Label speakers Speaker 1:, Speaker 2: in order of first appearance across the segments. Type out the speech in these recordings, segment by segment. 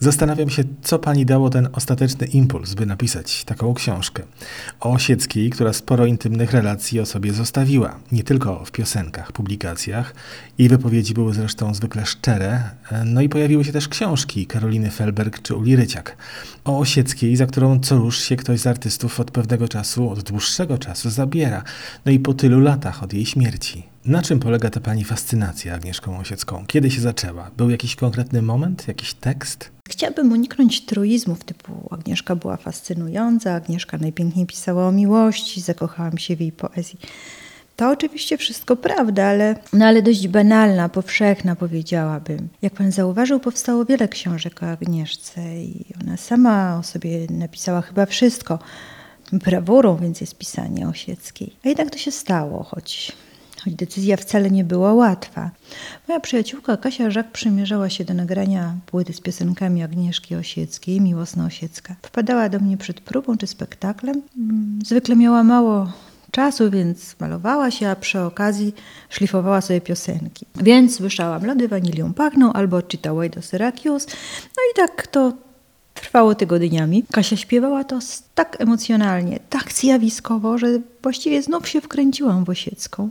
Speaker 1: Zastanawiam się, co pani dało ten ostateczny impuls, by napisać taką książkę. O Osieckiej, która sporo intymnych relacji o sobie zostawiła. Nie tylko w piosenkach, publikacjach. Jej wypowiedzi były zresztą zwykle szczere. No i pojawiły się też książki Karoliny Felberg czy Uli Ryciak. O Osieckiej, za którą co rusz się ktoś z artystów od pewnego czasu, od dłuższego czasu zabiera. No i po tylu latach od jej śmierci. Na czym polega ta pani fascynacja Agnieszką Osiecką? Kiedy się zaczęła? Był jakiś konkretny moment, jakiś tekst?
Speaker 2: Chciałabym uniknąć truizmów typu Agnieszka była fascynująca, Agnieszka najpiękniej pisała o miłości, zakochałam się w jej poezji. To oczywiście wszystko prawda, ale, no ale dość banalna, powszechna powiedziałabym. Jak pan zauważył, powstało wiele książek o Agnieszce i ona sama o sobie napisała chyba wszystko. Brawurą więc jest pisanie Osieckiej. A jednak to się stało, choć choć decyzja wcale nie była łatwa. Moja przyjaciółka Kasia Żak przymierzała się do nagrania płyty z piosenkami Agnieszki Osieckiej, Miłosna Osiecka. Wpadała do mnie przed próbą czy spektaklem. Mm, zwykle miała mało czasu, więc malowała się, a przy okazji szlifowała sobie piosenki. Więc słyszałam Lody wanilią pachną albo czytała do Syracuse. No i tak to trwało tygodniami. Kasia śpiewała to tak emocjonalnie, tak zjawiskowo, że właściwie znów się wkręciłam w Osiecką.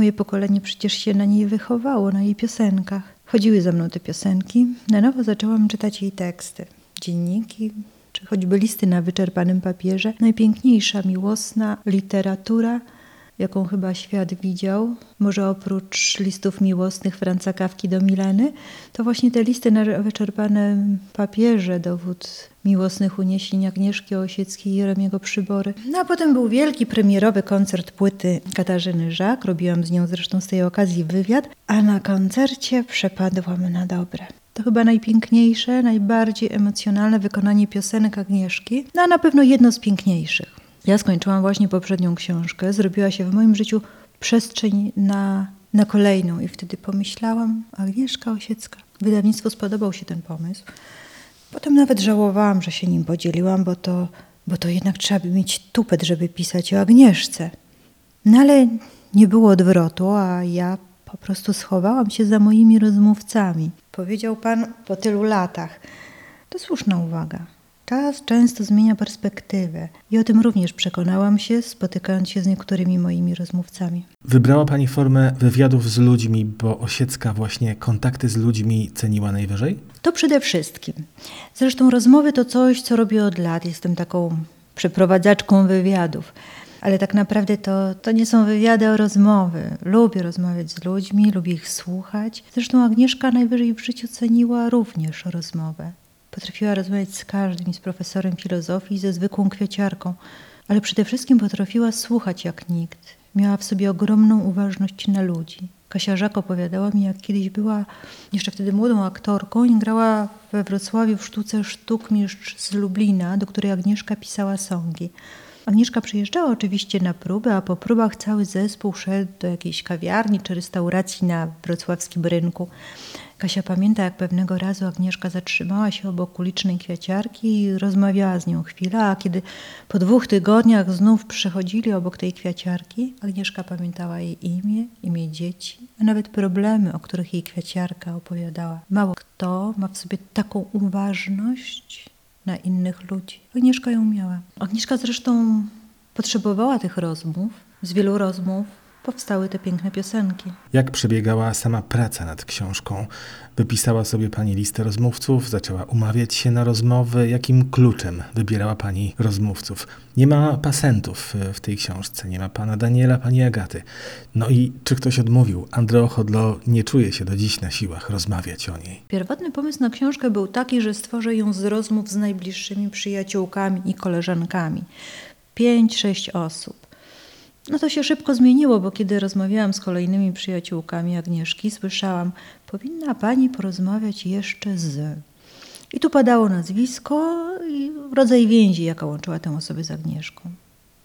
Speaker 2: Moje pokolenie przecież się na niej wychowało, na jej piosenkach. Chodziły ze mną te piosenki. Na nowo zaczęłam czytać jej teksty, dzienniki, czy choćby listy na wyczerpanym papierze. Najpiękniejsza, miłosna literatura – jaką chyba świat widział, może oprócz listów miłosnych Franca Kawki do Mileny, to właśnie te listy na wyczerpanym papierze, dowód miłosnych uniesień Agnieszki Osieckiej i Jeremiego Przybory. No a potem był wielki premierowy koncert płyty Katarzyny Żak, robiłam z nią zresztą z tej okazji wywiad, a na koncercie przepadłam na dobre. To chyba najpiękniejsze, najbardziej emocjonalne wykonanie piosenek Agnieszki, no a na pewno jedno z piękniejszych. Ja skończyłam właśnie poprzednią książkę, zrobiła się w moim życiu przestrzeń na, na kolejną i wtedy pomyślałam, Agnieszka Osiecka. Wydawnictwu spodobał się ten pomysł. Potem nawet żałowałam, że się nim podzieliłam, bo to, bo to jednak trzeba by mieć tupet, żeby pisać o Agnieszce. No ale nie było odwrotu, a ja po prostu schowałam się za moimi rozmówcami. Powiedział pan po tylu latach. To słuszna uwaga. Czas często zmienia perspektywę i o tym również przekonałam się, spotykając się z niektórymi moimi rozmówcami.
Speaker 1: Wybrała Pani formę wywiadów z ludźmi, bo Osiecka właśnie kontakty z ludźmi ceniła najwyżej?
Speaker 2: To przede wszystkim. Zresztą rozmowy to coś, co robię od lat. Jestem taką przeprowadzaczką wywiadów. Ale tak naprawdę to, to nie są wywiady o rozmowy. Lubię rozmawiać z ludźmi, lubię ich słuchać. Zresztą Agnieszka najwyżej w życiu ceniła również rozmowę. Potrafiła rozmawiać z każdym, z profesorem filozofii, ze zwykłą kwieciarką, ale przede wszystkim potrafiła słuchać jak nikt. Miała w sobie ogromną uważność na ludzi. Kasia Żak opowiadała mi, jak kiedyś była jeszcze wtedy młodą aktorką i grała we Wrocławiu w sztuce Sztuk Mistrz z Lublina, do której Agnieszka pisała songi. Agnieszka przyjeżdżała oczywiście na próby, a po próbach cały zespół szedł do jakiejś kawiarni czy restauracji na wrocławskim rynku. Kasia pamięta, jak pewnego razu Agnieszka zatrzymała się obok ulicznej kwiaciarki i rozmawiała z nią chwilę, a kiedy po dwóch tygodniach znów przechodzili obok tej kwiaciarki, Agnieszka pamiętała jej imię, imię dzieci, a nawet problemy, o których jej kwiaciarka opowiadała. Mało kto ma w sobie taką uważność na innych ludzi. Agnieszka ją miała. Agnieszka zresztą potrzebowała tych rozmów, z wielu rozmów powstały te piękne piosenki.
Speaker 1: Jak przebiegała sama praca nad książką? Wypisała sobie pani listę rozmówców, zaczęła umawiać się na rozmowy. Jakim kluczem wybierała pani rozmówców? Nie ma pasentów w tej książce, nie ma pana Daniela, pani Agaty. No i czy ktoś odmówił? Andreo Chodlo nie czuje się do dziś na siłach rozmawiać o niej.
Speaker 2: Pierwotny pomysł na książkę był taki, że stworzę ją z rozmów z najbliższymi przyjaciółkami i koleżankami. Pięć, sześć osób. No to się szybko zmieniło, bo kiedy rozmawiałam z kolejnymi przyjaciółkami Agnieszki, słyszałam, powinna pani porozmawiać jeszcze z. I tu padało nazwisko i rodzaj więzi, jaka łączyła tę osobę z Agnieszką.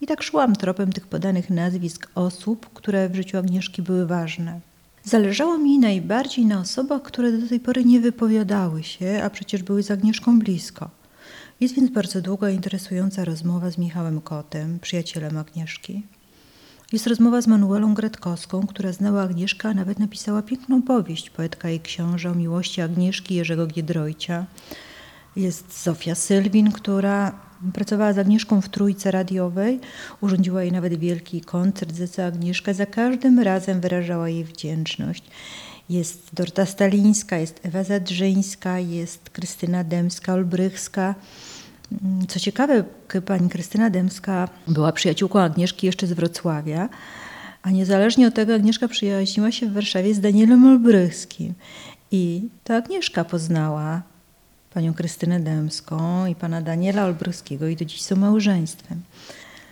Speaker 2: I tak szłam tropem tych podanych nazwisk osób, które w życiu Agnieszki były ważne. Zależało mi najbardziej na osobach, które do tej pory nie wypowiadały się, a przecież były z Agnieszką blisko. Jest więc bardzo długa, interesująca rozmowa z Michałem Kotem, przyjacielem Agnieszki. Jest rozmowa z Manuelą Gretkowską, która znała Agnieszkę, a nawet napisała piękną powieść, poetka i książę o miłości Agnieszki Jerzego Giedroycia. Jest Zofia Sylwin, która pracowała z Agnieszką w trójce radiowej, urządziła jej nawet wielki koncert, za co Agnieszka za każdym razem wyrażała jej wdzięczność. Jest Dorta Stalińska, jest Ewa Zadrzyńska, jest Krystyna Dębska-Olbrychska. Co ciekawe, pani Krystyna Dębska była przyjaciółką Agnieszki jeszcze z Wrocławia, a niezależnie od tego Agnieszka przyjaźniła się w Warszawie z Danielem Olbrychskim. I to Agnieszka poznała panią Krystynę Dębską i pana Daniela Olbrychskiego i do dziś są małżeństwem.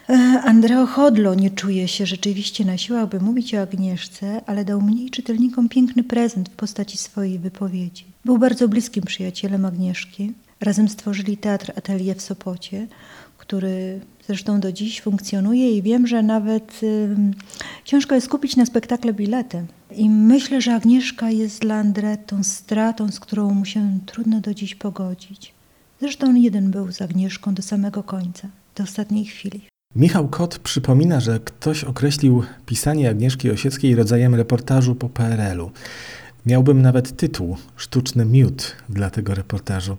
Speaker 2: E, Andreo Chodlo nie czuje się rzeczywiście na siłę, aby mówić o Agnieszce, ale dał mnie i czytelnikom piękny prezent w postaci swojej wypowiedzi. Był bardzo bliskim przyjacielem Agnieszki. Razem stworzyli teatr Atelier w Sopocie, który zresztą do dziś funkcjonuje i wiem, że nawet y, ciężko jest kupić na spektakle bilety. I myślę, że Agnieszka jest dla Andre tą stratą, z którą mu się trudno do dziś pogodzić. Zresztą on jeden był z Agnieszką do samego końca, do ostatniej chwili.
Speaker 1: Michał Kot przypomina, że ktoś określił pisanie Agnieszki Osieckiej rodzajem reportażu po PRL-u. Miałbym nawet tytuł Sztuczny miód dla tego reportażu.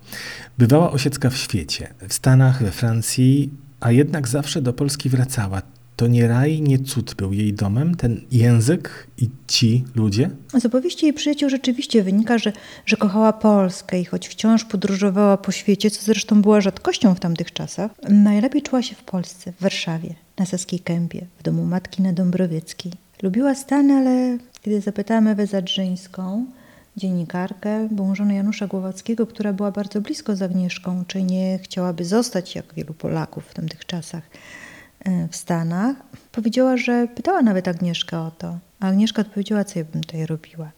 Speaker 1: Bywała Osiecka w świecie, w Stanach, we Francji, a jednak zawsze do Polski wracała. To nie raj, nie cud był jej domem, ten język i ci ludzie?
Speaker 2: Z opowieści jej przyjaciół rzeczywiście wynika, że, że kochała Polskę i choć wciąż podróżowała po świecie, co zresztą była rzadkością w tamtych czasach, najlepiej czuła się w Polsce, w Warszawie, na Saskiej Kępie, w domu matki na Dąbrowieckiej. Lubiła Stany, ale kiedy zapytałam Ewę Zadrzyńską, dziennikarkę, byłą żonę Janusza Głowackiego, która była bardzo blisko z Agnieszką, czy nie chciałaby zostać, jak wielu Polaków w tamtych czasach, e, w Stanach, powiedziała, że pytała nawet Agnieszkę o to. A Agnieszka odpowiedziała, co ja bym tutaj robiła.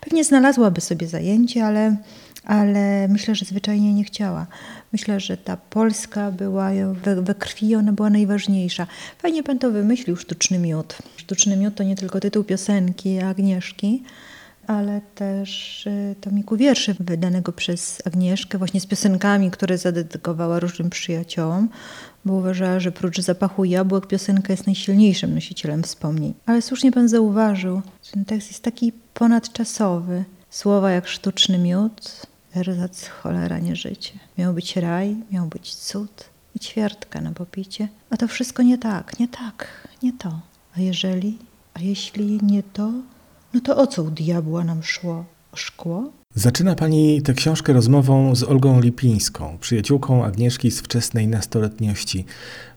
Speaker 2: Pewnie znalazłaby sobie zajęcie, ale, ale myślę, że zwyczajnie nie chciała. Myślę, że ta Polska była we, we krwi, ona była najważniejsza. Fajnie pan to wymyślił, Sztuczny Miód. Sztuczny Miód to nie tylko tytuł piosenki Agnieszki, ale też y, tomiku wierszy wydanego przez Agnieszkę właśnie z piosenkami, które zadedykowała różnym przyjaciołom, bo uważała, że prócz zapachu jabłek piosenka jest najsilniejszym nosicielem wspomnień. Ale słusznie pan zauważył, ten tekst jest taki ponadczasowy. Słowa jak sztuczny miód, erzac cholera nie życie. Miał być raj, miał być cud i ćwiartka na popicie. A to wszystko nie tak, nie tak, nie to. A jeżeli, a jeśli nie to, no to o co u diabła nam szło? O szkło?
Speaker 1: Zaczyna pani tę książkę rozmową z Olgą Lipińską, przyjaciółką Agnieszki z wczesnej nastoletniości.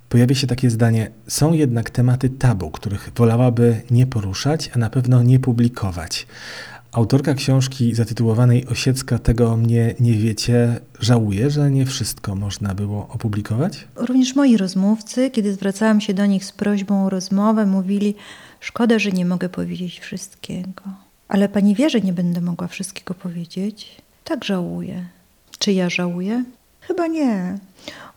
Speaker 1: Pojawia się takie zdanie: Są jednak tematy tabu, których wolałaby nie poruszać, a na pewno nie publikować. Autorka książki zatytułowanej Osiecka tego mnie nie wiecie żałuje, że nie wszystko można było opublikować?
Speaker 2: Również moi rozmówcy, kiedy zwracałam się do nich z prośbą o rozmowę, mówili: Szkoda, że nie mogę powiedzieć wszystkiego. Ale pani wie, że nie będę mogła wszystkiego powiedzieć? Tak żałuję. Czy ja żałuję? Chyba nie.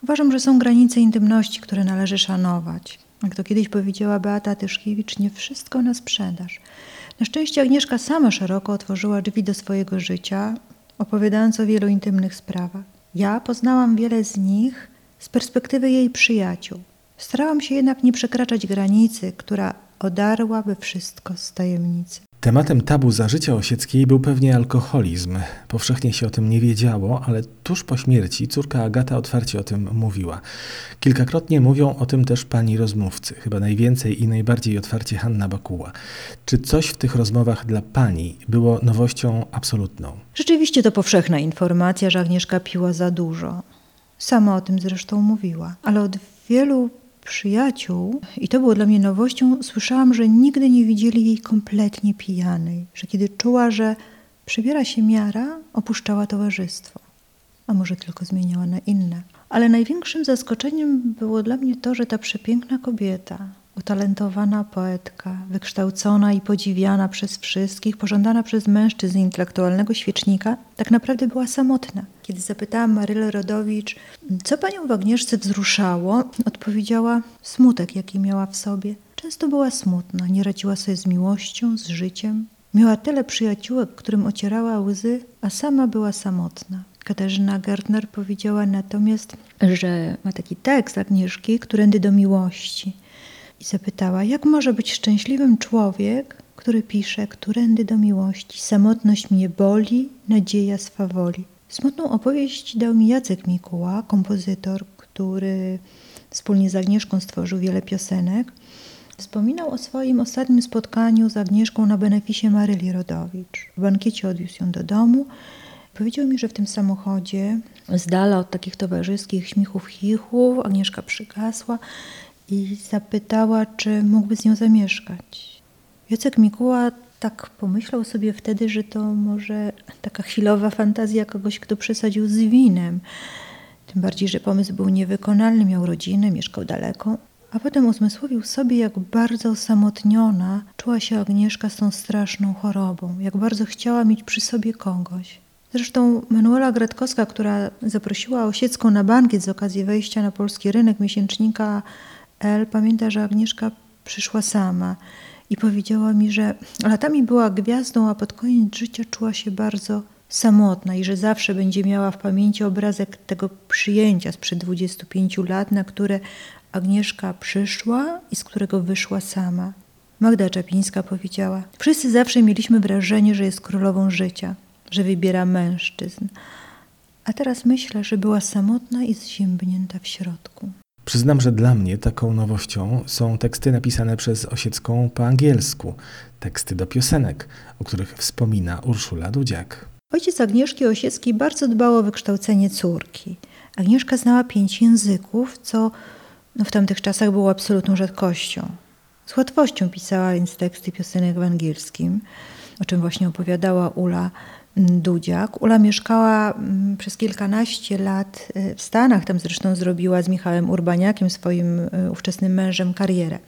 Speaker 2: Uważam, że są granice intymności, które należy szanować. Jak to kiedyś powiedziała Beata Tyszkiewicz, nie wszystko na sprzedaż. Na szczęście Agnieszka sama szeroko otworzyła drzwi do swojego życia, opowiadając o wielu intymnych sprawach. Ja poznałam wiele z nich z perspektywy jej przyjaciół. Starałam się jednak nie przekraczać granicy, która odarłaby wszystko z tajemnicy.
Speaker 1: Tematem tabu za życia Osieckiej był pewnie alkoholizm. Powszechnie się o tym nie wiedziało, ale tuż po śmierci córka Agata otwarcie o tym mówiła. Kilkakrotnie mówią o tym też pani rozmówcy, chyba najwięcej i najbardziej otwarcie Hanna Bakuła. Czy coś w tych rozmowach dla pani było nowością absolutną?
Speaker 2: Rzeczywiście to powszechna informacja, że Agnieszka piła za dużo. Sama o tym zresztą mówiła, ale od wielu przyjaciół, i to było dla mnie nowością, słyszałam, że nigdy nie widzieli jej kompletnie pijanej, że kiedy czuła, że przybiera się miara, opuszczała towarzystwo, a może tylko zmieniała na inne. Ale największym zaskoczeniem było dla mnie to, że ta przepiękna kobieta, utalentowana poetka, wykształcona i podziwiana przez wszystkich, pożądana przez mężczyzn intelektualnego świecznika, tak naprawdę była samotna. Kiedy zapytałam Marylę Rodowicz, co panią w Agnieszce wzruszało, odpowiedziała smutek, jaki miała w sobie. Często była smutna, nie radziła sobie z miłością, z życiem. Miała tyle przyjaciółek, którym ocierała łzy, a sama była samotna. Katarzyna Gardner powiedziała natomiast, że ma taki tekst Agnieszki, którędy do miłości. I zapytała, jak może być szczęśliwym człowiek, który pisze, którędy do miłości, samotność mnie boli, nadzieja swawoli. Smutną opowieść dał mi Jacek Mikuła, kompozytor, który wspólnie z Agnieszką stworzył wiele piosenek. Wspominał o swoim ostatnim spotkaniu z Agnieszką na beneficie Maryli Rodowicz. W bankiecie odwiózł ją do domu. Powiedział mi, że w tym samochodzie, z dala od takich towarzyskich śmichów, chichów, Agnieszka przygasła i zapytała, czy mógłby z nią zamieszkać. Jacek Mikuła tak pomyślał sobie wtedy, że to może taka chwilowa fantazja kogoś, kto przesadził z winem. Tym bardziej, że pomysł był niewykonalny, miał rodzinę, mieszkał daleko. A potem uzmysłowił sobie, jak bardzo osamotniona czuła się Agnieszka z tą straszną chorobą, jak bardzo chciała mieć przy sobie kogoś. Zresztą Manuela Gretkowska, która zaprosiła Osiecką na bankiet z okazji wejścia na polski rynek miesięcznika L, pamięta, że Agnieszka przyszła sama i powiedziała mi, że latami była gwiazdą, a pod koniec życia czuła się bardzo samotna i że zawsze będzie miała w pamięci obrazek tego przyjęcia sprzed 25 lat, na które Agnieszka przyszła i z którego wyszła sama. Magda Czapińska powiedziała: Wszyscy zawsze mieliśmy wrażenie, że jest królową życia, że wybiera mężczyzn. A teraz myślę, że była samotna i zziębnięta w środku.
Speaker 1: Przyznam, że dla mnie taką nowością są teksty napisane przez Osiecką po angielsku, teksty do piosenek, o których wspomina Urszula Dudziak.
Speaker 2: Ojciec Agnieszki Osieckiej bardzo dbał o wykształcenie córki. Agnieszka znała pięć języków, co no, w tamtych czasach było absolutną rzadkością. Z łatwością pisała więc teksty piosenek w angielskim, o czym właśnie opowiadała Ula Dudziak. Ula mieszkała mm, przez kilkanaście lat y, w Stanach, tam zresztą zrobiła z Michałem Urbaniakiem, swoim y, ówczesnym mężem, karierę.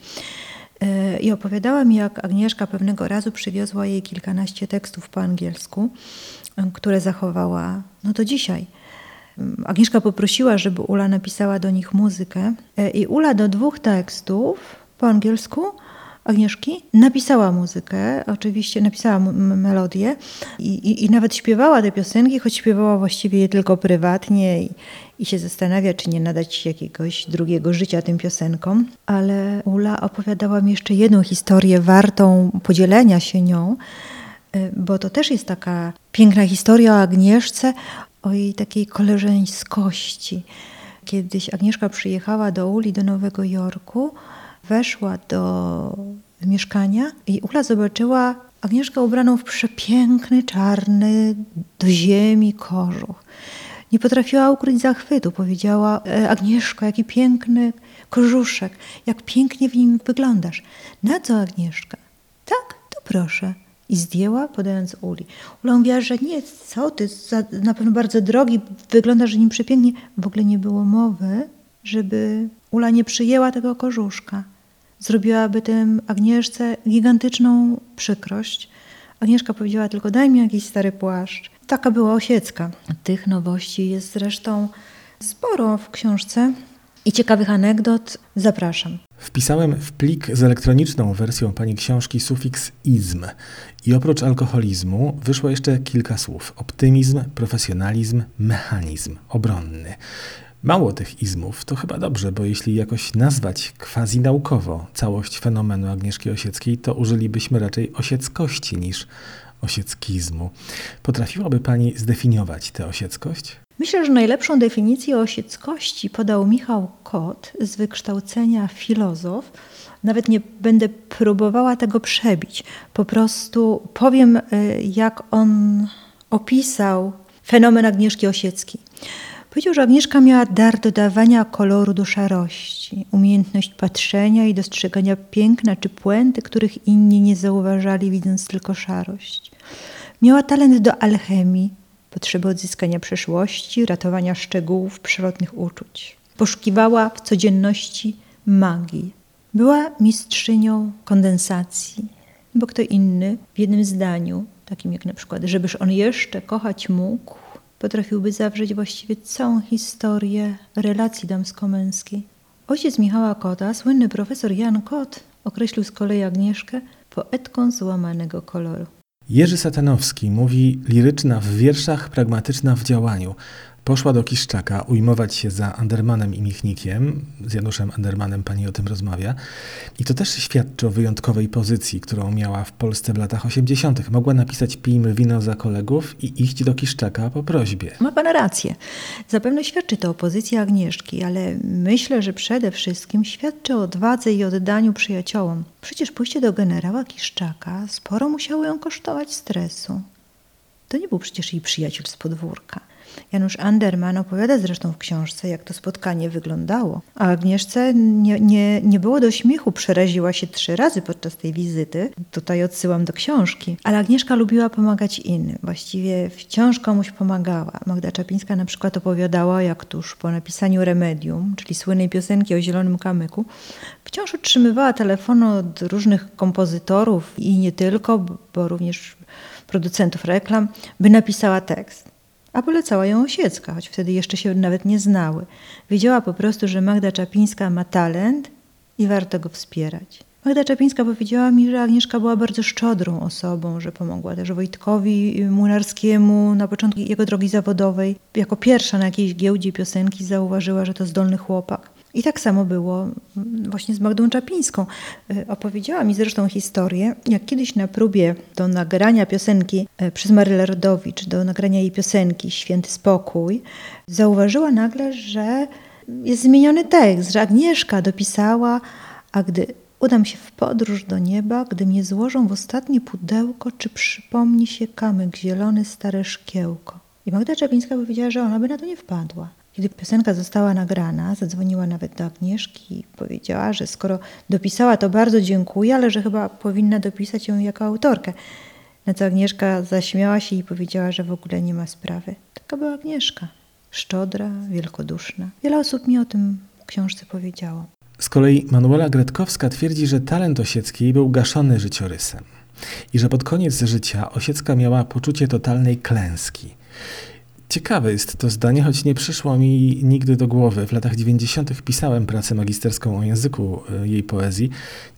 Speaker 2: Y, I opowiadała mi, jak Agnieszka pewnego razu przywiozła jej kilkanaście tekstów po angielsku, które zachowała no do dzisiaj. Agnieszka poprosiła, żeby Ula napisała do nich muzykę i Ula do dwóch tekstów po angielsku Agnieszki, napisała muzykę, oczywiście napisała melodię i, i, i, nawet śpiewała te piosenki, choć śpiewała właściwie je tylko prywatnie i, i się zastanawia, czy nie nadać jakiegoś drugiego życia tym piosenkom. Ale Ula opowiadała mi jeszcze jedną historię wartą podzielenia się nią, y, bo to też jest taka piękna historia o Agnieszce, o jej takiej koleżeńskości. Kiedyś Agnieszka przyjechała do Uli do Nowego Jorku, weszła do mieszkania i Ula zobaczyła Agnieszkę ubraną w przepiękny, czarny, do ziemi kożuch. Nie potrafiła ukryć zachwytu. Powiedziała, e, Agnieszko, jaki piękny kożuszek, jak pięknie w nim wyglądasz. Na co Agnieszka? Tak, to proszę. I zdjęła, podając Uli. Ula mówiła, że nie, co ty, na pewno bardzo drogi, wyglądasz nim przepięknie. W ogóle nie było mowy, żeby Ula nie przyjęła tego kożuszka zrobiłaby tym Agnieszce gigantyczną przykrość. Agnieszka powiedziała tylko daj mi jakiś stary płaszcz. Taka była Osiecka. Tych nowości jest zresztą sporo w książce i ciekawych anegdot. Zapraszam.
Speaker 1: Wpisałem w plik z elektroniczną wersją pani książki sufiks izm i oprócz alkoholizmu wyszło jeszcze kilka słów: optymizm, profesjonalizm, mechanizm obronny. Mało tych izmów to chyba dobrze, bo jeśli jakoś nazwać quasi-naukowo całość fenomenu Agnieszki Osieckiej, to użylibyśmy raczej osieckości niż osieckizmu. Potrafiłaby Pani zdefiniować tę osieckość?
Speaker 2: Myślę, że najlepszą definicję osieckości podał Michał Kot z wykształcenia filozof. Nawet nie będę próbowała tego przebić. Po prostu powiem, y, jak on opisał fenomen Agnieszki Osieckiej. Powiedział, że Agnieszka miała dar dodawania koloru do szarości, umiejętność patrzenia i dostrzegania piękna czy puenty, których inni nie zauważali, widząc tylko szarość. Miała talent do alchemii, potrzeby odzyskania przeszłości, ratowania szczegółów przyrodnych uczuć. Poszukiwała w codzienności magii. Była mistrzynią kondensacji, bo kto inny w jednym zdaniu, takim jak na przykład, żebyż on jeszcze kochać mógł, potrafiłby zawrzeć właściwie całą historię relacji damsko-męskiej. Ojciec Michała Kota, słynny profesor Jan Kot, określił z kolei Agnieszkę poetką złamanego koloru.
Speaker 1: Jerzy Satanowski mówi liryczna w wierszach, pragmatyczna w działaniu. Poszła do Kiszczaka ujmować się za Andermanem i Michnikiem. Z Januszem Andermanem pani o tym rozmawia. I to też świadczy o wyjątkowej pozycji, którą miała w Polsce w latach 80. Mogła napisać Pijmy wino za kolegów i iść do Kiszczaka po prośbie.
Speaker 2: Ma pan rację. Zapewne świadczy to o pozycji Agnieszki, ale myślę, że przede wszystkim świadczy o odwadze i oddaniu przyjaciołom. Przecież pójście do generała Kiszczaka sporo musiało ją kosztować stresu. To nie był przecież jej przyjaciel z podwórka. Janusz Anderman opowiada zresztą w książce, jak to spotkanie wyglądało. A Agnieszce nie, nie, nie było do śmiechu, przeraziła się trzy razy podczas tej wizyty. Tutaj odsyłam do książki. Ale Agnieszka lubiła pomagać innym. Właściwie wciąż komuś pomagała. Magda Czapińska na przykład opowiadała, jak tuż po napisaniu Remedium, czyli słynnej piosenki o zielonym kamyku, wciąż otrzymywała telefony od różnych kompozytorów i nie tylko, bo również producentów reklam, by napisała tekst. A polecała ją Osiecka, choć wtedy jeszcze się nawet nie znały. Wiedziała po prostu, że Magda Czapińska ma talent i warto go wspierać. Magda Czapińska powiedziała mi, że Agnieszka była bardzo szczodrą osobą, że pomogła też Wojtkowi Młynarskiemu na początku jego drogi zawodowej. Jako pierwsza na jakiejś giełdzie piosenki zauważyła, że to zdolny chłopak. I tak samo było mm, właśnie z Magdą Czapińską. Y, opowiedziała mi zresztą historię, jak kiedyś na próbie do nagrania piosenki y, przez Marylę Rodowicz, do nagrania jej piosenki Święty Spokój, zauważyła nagle, że jest zmieniony tekst, że Agnieszka dopisała, a gdy udam się w podróż do nieba, gdy mnie złożą w ostatnie pudełko, czy przypomni się kamyk zielony, stare szkiełko. I Magda Czapińska powiedziała, że ona by na to nie wpadła. Kiedy piosenka została nagrana, zadzwoniła nawet do Agnieszki i powiedziała, że skoro dopisała, to bardzo dziękuję, ale że chyba powinna dopisać ją jako autorkę. Na co Agnieszka zaśmiała się i powiedziała, że w ogóle nie ma sprawy. Taka była Agnieszka. Szczodra, wielkoduszna. Wiele osób mi o tym w książce powiedziało.
Speaker 1: Z kolei Manuela Gretkowska twierdzi, że talent Osieckiej był gaszony życiorysem i że pod koniec życia Osiecka miała poczucie totalnej klęski. Ciekawe jest to zdanie, choć nie przyszło mi nigdy do głowy. W latach 90. pisałem pracę magisterską o języku e, jej poezji.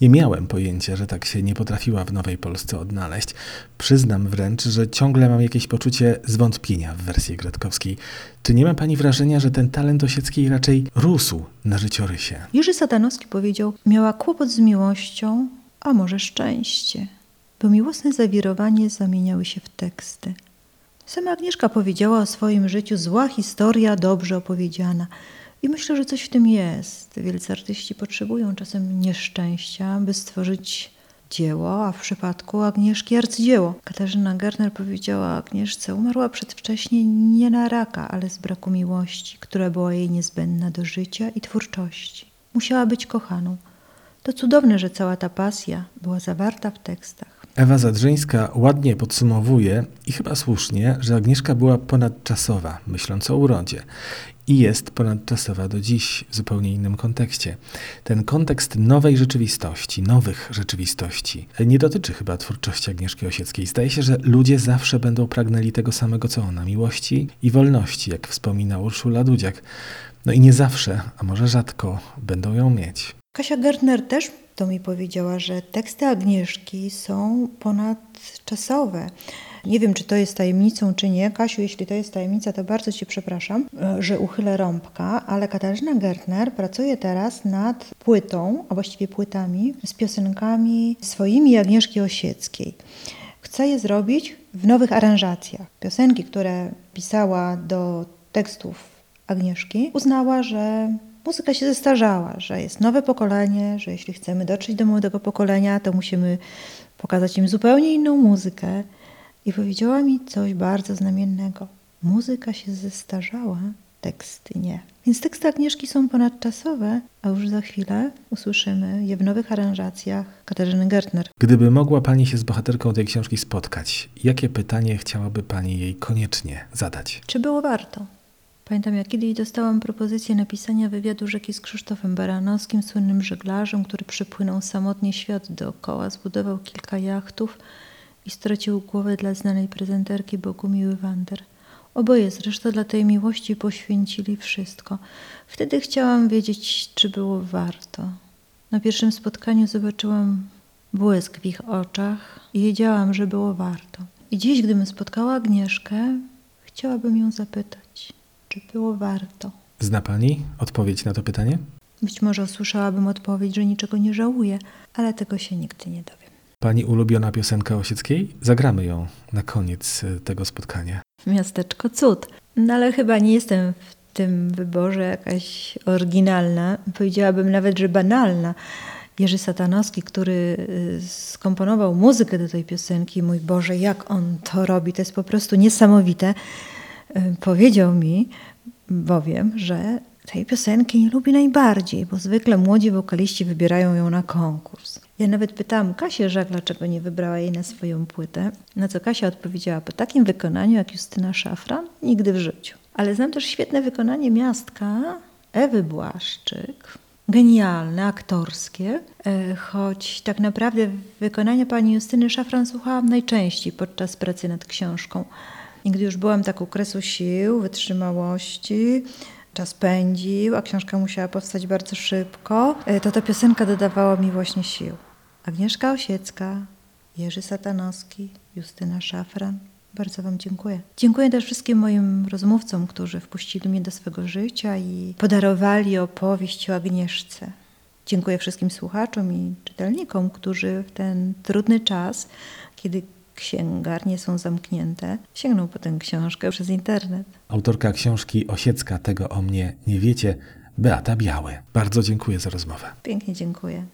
Speaker 1: Nie miałem pojęcia, że tak się nie potrafiła w Nowej Polsce odnaleźć. Przyznam wręcz, że ciągle mam jakieś poczucie zwątpienia w wersji Gretkowskiej. Czy nie ma pani wrażenia, że ten talent Osieckiej raczej rósł na życiorysie?
Speaker 2: Jerzy Satanowski powiedział, miała kłopot z miłością, a może szczęście, bo miłosne zawirowanie zamieniały się w teksty. Sama Agnieszka powiedziała o swoim życiu zła historia, dobrze opowiedziana. I myślę, że coś w tym jest. Wielcy artyści potrzebują czasem nieszczęścia, by stworzyć dzieło, a w przypadku Agnieszki arcydzieło. Katarzyna Gerner powiedziała Agnieszce, umarła przedwcześnie nie na raka, ale z braku miłości, która była jej niezbędna do życia i twórczości. Musiała być kochaną. To cudowne, że cała ta pasja była zawarta w tekstach.
Speaker 1: Ewa Zadrzyńska ładnie podsumowuje i chyba słusznie, że Agnieszka była ponadczasowa, myśląc o urodzie. I jest ponadczasowa do dziś w zupełnie innym kontekście. Ten kontekst nowej rzeczywistości, nowych rzeczywistości, nie dotyczy chyba twórczości Agnieszki Osieckiej. Zdaje się, że ludzie zawsze będą pragnęli tego samego co ona miłości i wolności, jak wspomina Urszula Dudziak. No i nie zawsze, a może rzadko, będą ją mieć.
Speaker 2: Kasia Gertner też to mi powiedziała, że teksty Agnieszki są ponadczasowe. Nie wiem, czy to jest tajemnicą, czy nie. Kasiu, jeśli to jest tajemnica, to bardzo Ci przepraszam, że uchylę rąbka, ale Katarzyna Gertner pracuje teraz nad płytą, a właściwie płytami, z piosenkami swoimi Agnieszki Osieckiej. Chce je zrobić w nowych aranżacjach. Piosenki, które pisała do tekstów Agnieszki, uznała, że muzyka się zestarzała, że jest nowe pokolenie, że jeśli chcemy dotrzeć do młodego pokolenia, to musimy pokazać im zupełnie inną muzykę. I powiedziała mi coś bardzo znamiennego. Muzyka się zestarzała, teksty nie. Więc teksty Agnieszki są ponadczasowe, a już za chwilę usłyszymy je w nowych aranżacjach Katarzyny Gertner.
Speaker 1: Gdyby mogła Pani się z bohaterką tej książki spotkać, jakie pytanie chciałaby Pani jej koniecznie zadać?
Speaker 2: Czy było warto? Pamiętam, jak kiedyś dostałam propozycję napisania wywiadu rzeki z Krzysztofem Baranowskim, słynnym żeglarzem, który przypłynął samotnie świat dookoła, zbudował kilka jachtów i stracił głowę dla znanej prezenterki Bogumiły Wander. Oboje zresztą dla tej miłości poświęcili wszystko. Wtedy chciałam wiedzieć, czy było warto. Na pierwszym spotkaniu zobaczyłam błysk w ich oczach i wiedziałam, że było warto. I dziś, gdybym spotkała Agnieszkę, chciałabym ją zapytać czy było warto?
Speaker 1: Zna pani odpowiedź na to pytanie?
Speaker 2: Być może usłyszałabym odpowiedź, że niczego nie żałuję, ale tego się nigdy nie dowiem.
Speaker 1: Pani ulubiona piosenka Osieckiej? Zagramy ją na koniec y, tego spotkania.
Speaker 2: Miasteczko cud. No ale chyba nie jestem w tym wyborze jakaś oryginalna. Powiedziałabym nawet, że banalna. Jerzy Satanowski, który y, skomponował muzykę do tej piosenki, mój Boże, jak on to robi, to jest po prostu niesamowite. Y, Powiedział mi bowiem, że tej piosenki nie lubi najbardziej, bo zwykle młodzi wokaliści wybierają ją na konkurs. Ja nawet pytałam Kasię Żak, dlaczego nie wybrała jej na swoją płytę, na co Kasia odpowiedziała, po takim wykonaniu jak Justyna Szafran, nigdy w życiu. Ale znam też świetne wykonanie Miastka Ewy Błaszczyk, genialne, aktorskie, e, choć tak naprawdę wykonania pani Justyny Szafran słuchałam najczęściej podczas pracy nad książką. I gdy już byłam tak u kresu sił, wytrzymałości, czas pędził, a książka musiała powstać bardzo szybko, e, to ta piosenka dodawała mi właśnie sił. Agnieszka Osiecka, Jerzy Satanowski, Justyna Szafran. Bardzo Wam dziękuję. Dziękuję też wszystkim moim rozmówcom, którzy wpuścili mnie do swego życia i podarowali opowieść o Agnieszce. Dziękuję wszystkim słuchaczom i czytelnikom, którzy w ten trudny czas, kiedy księgarnie są zamknięte, sięgną po tę książkę przez internet.
Speaker 1: Autorka książki Osiecka Tego o mnie nie wiecie, Beata Biały. Bardzo dziękuję za rozmowę.
Speaker 2: Pięknie dziękuję.